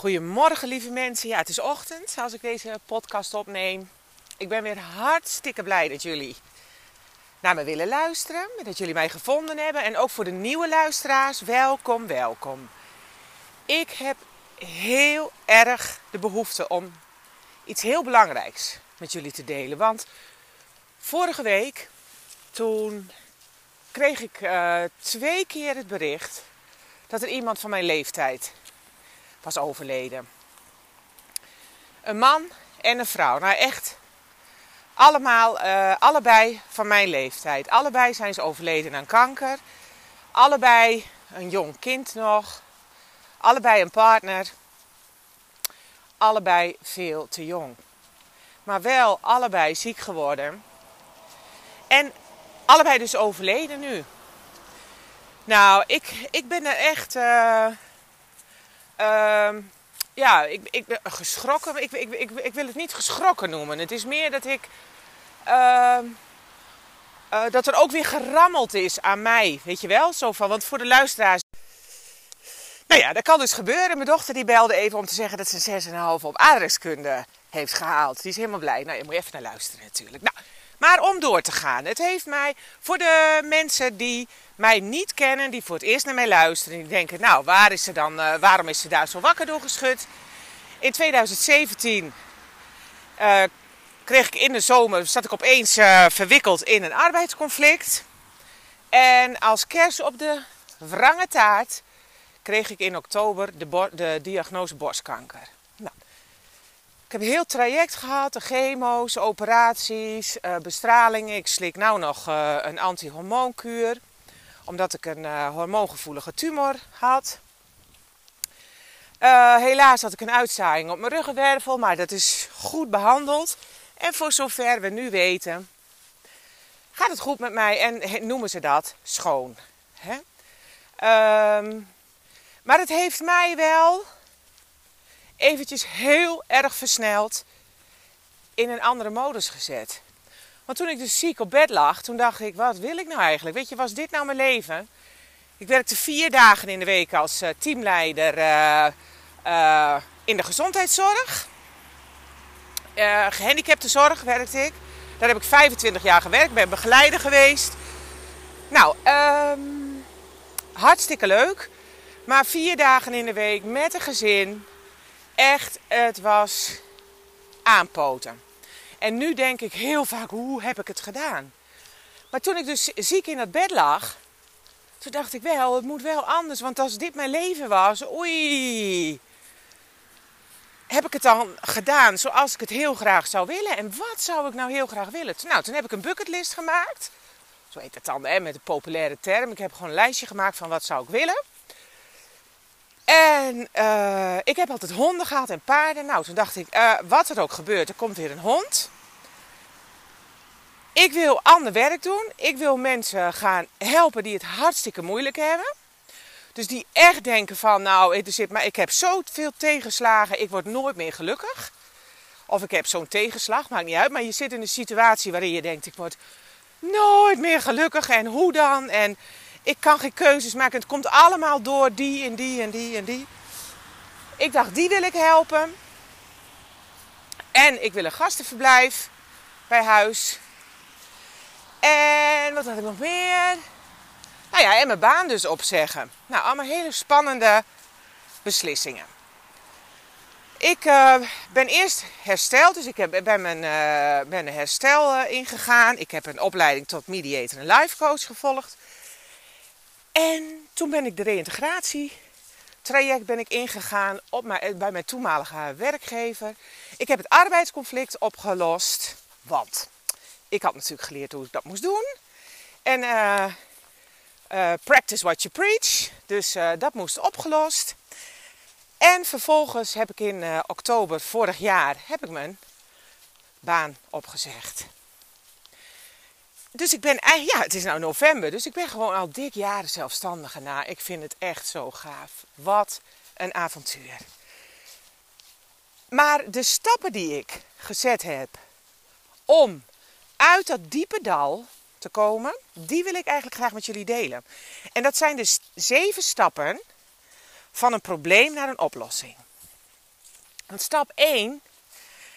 Goedemorgen lieve mensen. Ja, het is ochtend als ik deze podcast opneem. Ik ben weer hartstikke blij dat jullie naar me willen luisteren. Dat jullie mij gevonden hebben. En ook voor de nieuwe luisteraars, welkom, welkom. Ik heb heel erg de behoefte om iets heel belangrijks met jullie te delen. Want vorige week, toen kreeg ik uh, twee keer het bericht dat er iemand van mijn leeftijd was overleden. Een man en een vrouw. Nou echt, allemaal, uh, allebei van mijn leeftijd. Allebei zijn ze overleden aan kanker. Allebei een jong kind nog. Allebei een partner. Allebei veel te jong. Maar wel allebei ziek geworden. En allebei dus overleden nu. Nou, ik, ik ben er echt. Uh, uh, ja, ik, ik ben geschrokken. Ik, ik, ik, ik wil het niet geschrokken noemen. Het is meer dat ik. Uh, dat er ook weer gerammeld is aan mij. Weet je wel? Zo van, want voor de luisteraars. Nou ja, dat kan dus gebeuren. Mijn dochter die belde even om te zeggen dat ze een 6,5 op aardrijkskunde heeft gehaald. Die is helemaal blij. Nou, je moet even naar luisteren natuurlijk. Nou, maar om door te gaan. Het heeft mij, voor de mensen die mij niet kennen, die voor het eerst naar mij luisteren, die denken, nou, waar is ze dan, uh, waarom is ze daar zo wakker door geschud? In 2017 uh, kreeg ik in de zomer, zat ik opeens uh, verwikkeld in een arbeidsconflict. En als kers op de wrange taart kreeg ik in oktober de, de diagnose borstkanker. Ik heb een heel traject gehad, de chemo's, operaties, uh, bestralingen. Ik slik nu nog uh, een antihormoonkuur, omdat ik een uh, hormoongevoelige tumor had. helaas had ik een uitzaaiing op mijn ruggenwervel, maar dat is goed behandeld. En voor zover we nu weten, gaat het goed met mij en noemen ze dat schoon. Hè? Um, maar het heeft mij wel eventjes heel erg versneld in een andere modus gezet. Want toen ik dus ziek op bed lag, toen dacht ik, wat wil ik nou eigenlijk? Weet je, was dit nou mijn leven? Ik werkte vier dagen in de week als uh, teamleider uh, uh, in de gezondheidszorg. gehandicaptenzorg werkte ik. Daar heb ik 25 jaar gewerkt, ben begeleider geweest. Nou, um, hartstikke leuk. Maar vier dagen in de week met een gezin. Echt, het was aanpoten. En nu denk ik heel vaak, hoe heb ik het gedaan? Maar toen ik dus ziek in dat bed lag, toen dacht ik wel, het moet wel anders. Want als dit mijn leven was, oei, heb ik het dan gedaan zoals ik het heel graag zou willen? En wat zou ik nou heel graag willen? Nou, toen heb ik een bucketlist gemaakt. Zo heet het dan, hè, met een populaire term. Ik heb gewoon een lijstje gemaakt van wat zou ik willen. En uh, ik heb altijd honden gehad en paarden. Nou, toen dacht ik, uh, wat er ook gebeurt, er komt weer een hond. Ik wil ander werk doen. Ik wil mensen gaan helpen die het hartstikke moeilijk hebben. Dus die echt denken van, nou, maar ik heb zoveel tegenslagen, ik word nooit meer gelukkig. Of ik heb zo'n tegenslag, maakt niet uit. Maar je zit in een situatie waarin je denkt, ik word nooit meer gelukkig. En hoe dan? En ik kan geen keuzes maken. Het komt allemaal door die en die en die en die. Ik dacht, die wil ik helpen. En ik wil een gastenverblijf bij huis. En wat had ik nog meer? Nou ja, en mijn baan dus opzeggen. Nou, allemaal hele spannende beslissingen. Ik uh, ben eerst hersteld, dus ik heb, ben, mijn, uh, ben een herstel uh, ingegaan. Ik heb een opleiding tot mediator en life coach gevolgd. En toen ben ik de reïntegratietraject ben ik ingegaan op mijn, bij mijn toenmalige werkgever. Ik heb het arbeidsconflict opgelost, want ik had natuurlijk geleerd hoe ik dat moest doen. En uh, uh, practice what you preach, dus dat moest opgelost. En vervolgens heb ik in oktober vorig jaar heb ik mijn baan opgezegd. Dus ik ben eigenlijk, ja, het is nou november, dus ik ben gewoon al dik jaren zelfstandige na. Ik vind het echt zo gaaf. Wat een avontuur. Maar de stappen die ik gezet heb om uit dat diepe dal te komen, die wil ik eigenlijk graag met jullie delen. En dat zijn dus zeven stappen van een probleem naar een oplossing. Want stap 1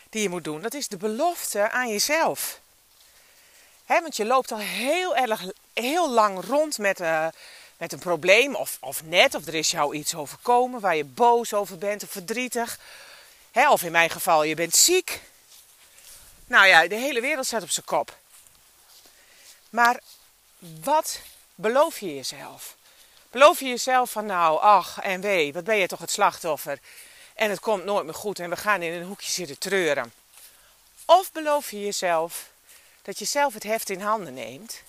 die je moet doen, dat is de belofte aan jezelf. He, want je loopt al heel erg heel lang rond met, uh, met een probleem, of, of net, of er is jou iets overkomen waar je boos over bent of verdrietig. He, of in mijn geval, je bent ziek. Nou ja, de hele wereld staat op zijn kop. Maar wat beloof je jezelf? Beloof je jezelf van nou, ach en wee, wat ben je toch het slachtoffer? En het komt nooit meer goed en we gaan in een hoekje zitten treuren. Of beloof je jezelf dat je zelf het heft in handen neemt.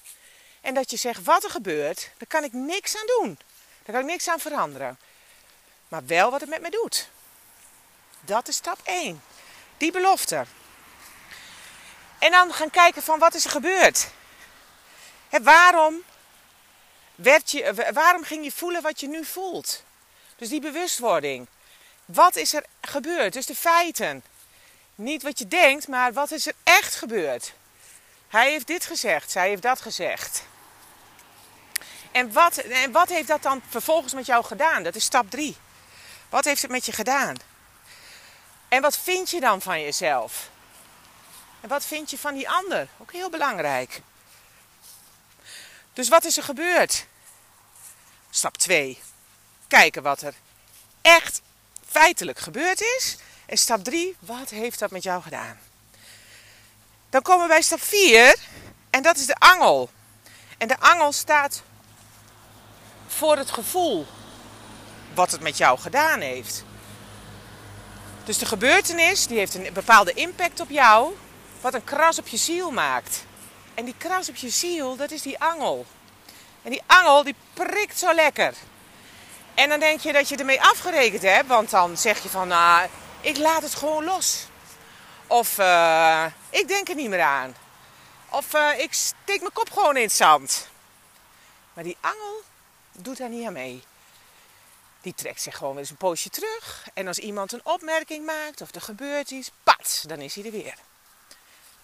En dat je zegt, wat er gebeurt, daar kan ik niks aan doen. Daar kan ik niks aan veranderen. Maar wel wat het met me doet. Dat is stap 1. Die belofte. En dan gaan kijken van wat is er gebeurd. He, waarom, werd je, waarom ging je voelen wat je nu voelt? Dus die bewustwording. Wat is er gebeurd? Dus de feiten. Niet wat je denkt, maar wat is er echt gebeurd? Hij heeft dit gezegd, zij heeft dat gezegd. En wat, en wat heeft dat dan vervolgens met jou gedaan? Dat is stap 3. Wat heeft het met je gedaan? En wat vind je dan van jezelf? En wat vind je van die ander? Ook heel belangrijk. Dus wat is er gebeurd? Stap 2. Kijken wat er echt feitelijk gebeurd is. En stap 3. Wat heeft dat met jou gedaan? Dan komen we bij stap 4 en dat is de angel. En de angel staat voor het gevoel wat het met jou gedaan heeft. Dus de gebeurtenis die heeft een bepaalde impact op jou, wat een kras op je ziel maakt. En die kras op je ziel, dat is die angel. En die angel die prikt zo lekker. En dan denk je dat je ermee afgerekend hebt, want dan zeg je van, nou, ik laat het gewoon los. Of uh, ik denk er niet meer aan. Of uh, ik steek mijn kop gewoon in het zand. Maar die angel doet daar niet aan mee. Die trekt zich gewoon weer eens een poosje terug. En als iemand een opmerking maakt of er gebeurt iets, pat, dan is hij er weer.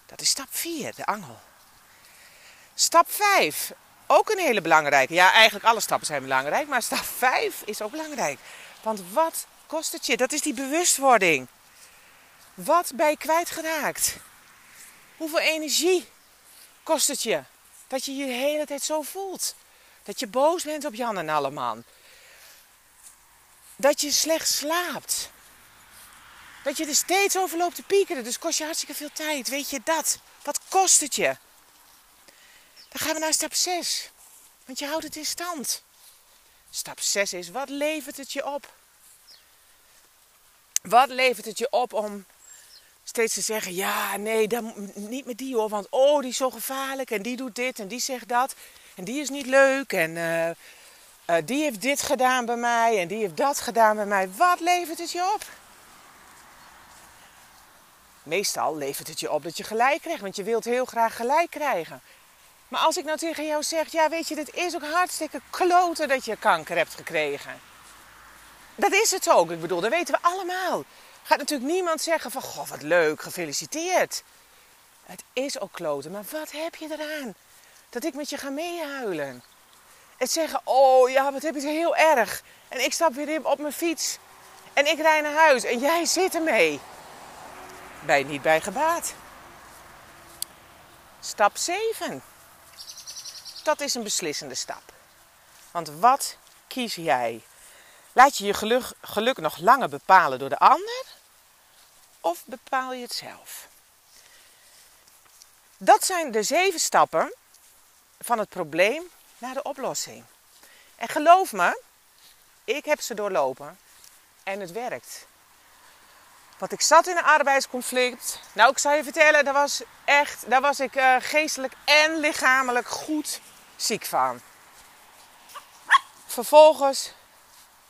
Dat is stap 4, de angel. Stap 5, ook een hele belangrijke. Ja, eigenlijk alle stappen zijn belangrijk, maar stap 5 is ook belangrijk. Want wat kost het je? Dat is die bewustwording. Wat ben je kwijtgeraakt? Hoeveel energie kost het je dat je je hele tijd zo voelt? Dat je boos bent op Jan en Alleman. Dat je slecht slaapt. Dat je er steeds over loopt te piekeren. Dus kost je hartstikke veel tijd. Weet je dat? Wat kost het je? Dan gaan we naar stap 6. Want je houdt het in stand. Stap 6 is, wat levert het je op? Wat levert het je op om steeds te zeggen: ja, nee, dan, niet met die hoor, want oh, die is zo gevaarlijk en die doet dit en die zegt dat en die is niet leuk en uh, uh, die heeft dit gedaan bij mij en die heeft dat gedaan bij mij. Wat levert het je op? Meestal levert het je op dat je gelijk krijgt, want je wilt heel graag gelijk krijgen. Maar als ik nou tegen jou zeg, ja weet je, het is ook hartstikke kloten dat je kanker hebt gekregen. Dat is het ook. Ik bedoel, dat weten we allemaal gaat natuurlijk niemand zeggen van, goh, wat leuk, gefeliciteerd. Het is ook kloten, maar wat heb je eraan? Dat ik met je ga meehuilen. Het zeggen, oh ja, wat heb het heel erg. En ik stap weer op mijn fiets. En ik rij naar huis en jij zit ermee. Je niet bij gebaat. Stap 7. Dat is een beslissende stap. Want wat kies jij? Laat je je geluk, geluk nog langer bepalen door de ander? Of bepaal je het zelf? Dat zijn de zeven stappen van het probleem naar de oplossing. En geloof me, ik heb ze doorlopen en het werkt. Want ik zat in een arbeidsconflict. Nou, ik zou je vertellen, daar was echt, daar was ik uh, geestelijk en lichamelijk goed ziek van. Vervolgens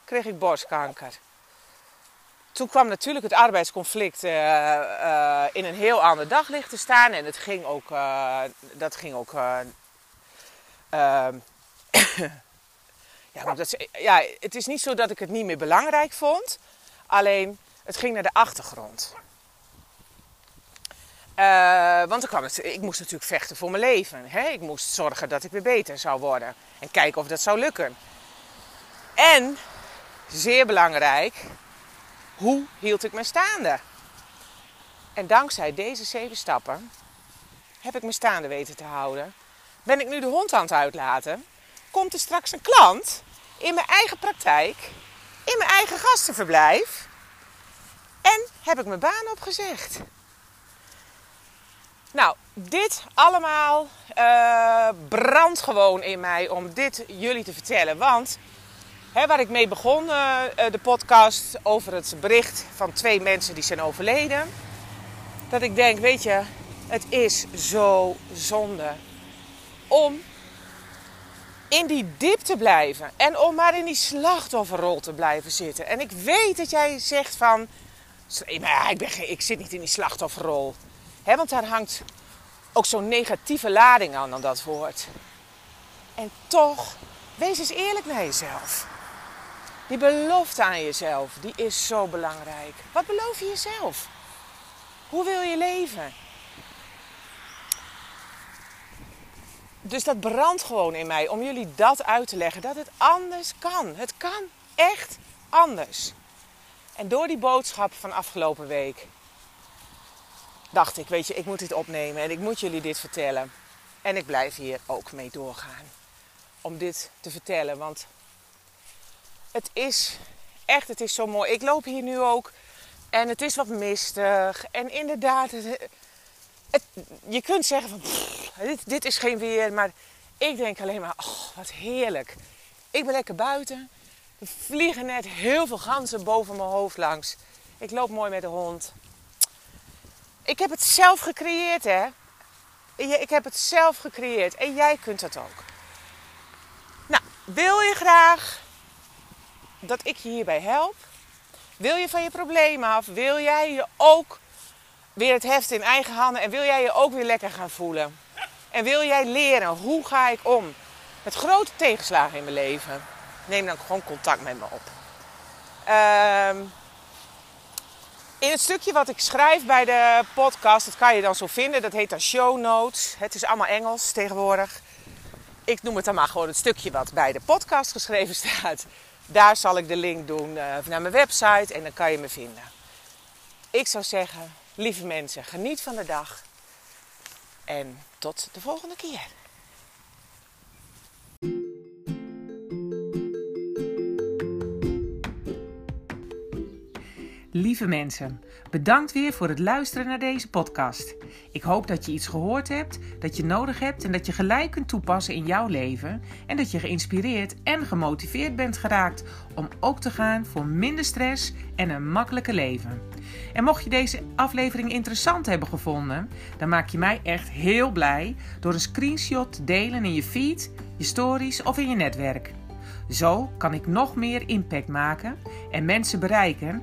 kreeg ik borstkanker. Toen kwam natuurlijk het arbeidsconflict uh, uh, in een heel ander daglicht te staan. En het ging ook, uh, dat ging ook ehm, ja, ja, het is niet zo dat ik het niet meer belangrijk vond. Alleen, het ging naar de achtergrond. Want kwam het, ik moest natuurlijk vechten voor mijn leven. Hè? Ik moest zorgen dat ik weer beter zou worden. En kijken of dat zou lukken. En, zeer belangrijk, hoe hield ik me staande? En dankzij deze zeven stappen heb ik me staande weten te houden. Ben ik nu de hond aan het uitlaten? Komt er straks een klant in mijn eigen praktijk, in mijn eigen gastenverblijf? En heb ik mijn baan opgezegd? Nou, dit allemaal uh, brandt gewoon in mij om dit jullie te vertellen. Want waar ik mee begon, uh, de podcast over het bericht van twee mensen die zijn overleden. Dat ik denk, weet je, het is zo zonde om in die dip te blijven. En om maar in die slachtofferrol te blijven zitten. En ik weet dat jij zegt van, ik, ben, ik zit niet in die slachtofferrol want daar hangt ook zo'n negatieve lading aan aan dat woord. En toch, wees eens eerlijk naar jezelf. Die belofte aan jezelf, die is zo belangrijk. Wat beloof je jezelf? Hoe wil je leven? Dus dat brandt gewoon in mij om jullie dat uit te leggen. Dat het anders kan. Het kan echt anders. En door die boodschap van afgelopen week dacht ik, weet je, ik moet dit opnemen en ik moet jullie dit vertellen. En ik blijf hier ook mee doorgaan om dit te vertellen, want het is echt, het is zo mooi. Ik loop hier nu ook en het is wat mistig en inderdaad, het, je kunt zeggen van, dit, dit is geen weer, maar ik denk alleen maar, oh, wat heerlijk. Ik ben lekker buiten. Er vliegen net heel veel ganzen boven mijn hoofd langs. Ik loop mooi met de hond. Ik heb het zelf gecreëerd, hè? Ik heb het zelf gecreëerd en jij kunt dat ook. Nou, wil je graag dat ik je hierbij help? Wil je van je problemen af? Wil jij je ook weer het heft in eigen handen en wil jij je ook weer lekker gaan voelen? En wil jij leren hoe ga ik om met grote tegenslagen in mijn leven? Neem dan gewoon contact met me op. Ehm in het stukje wat ik schrijf bij de podcast, dat kan je dan zo vinden, dat heet dan show notes. Het is allemaal Engels tegenwoordig. Ik noem het dan maar gewoon het stukje wat bij de podcast geschreven staat. Daar zal ik de link doen uh, naar mijn website en dan kan je me vinden. Ik zou zeggen, lieve mensen, geniet van de dag. En tot de volgende keer. Lieve mensen, bedankt weer voor het luisteren naar deze podcast. Ik hoop dat je iets gehoord hebt, dat je nodig hebt en dat je gelijk kunt toepassen in jouw leven. En dat je geïnspireerd en gemotiveerd bent geraakt om ook te gaan voor minder stress en een makkelijker leven. En mocht je deze aflevering interessant hebben gevonden, dan maak je mij echt heel blij door een screenshot te delen in je feed, je stories of in je netwerk. Zo kan ik nog meer impact maken en mensen bereiken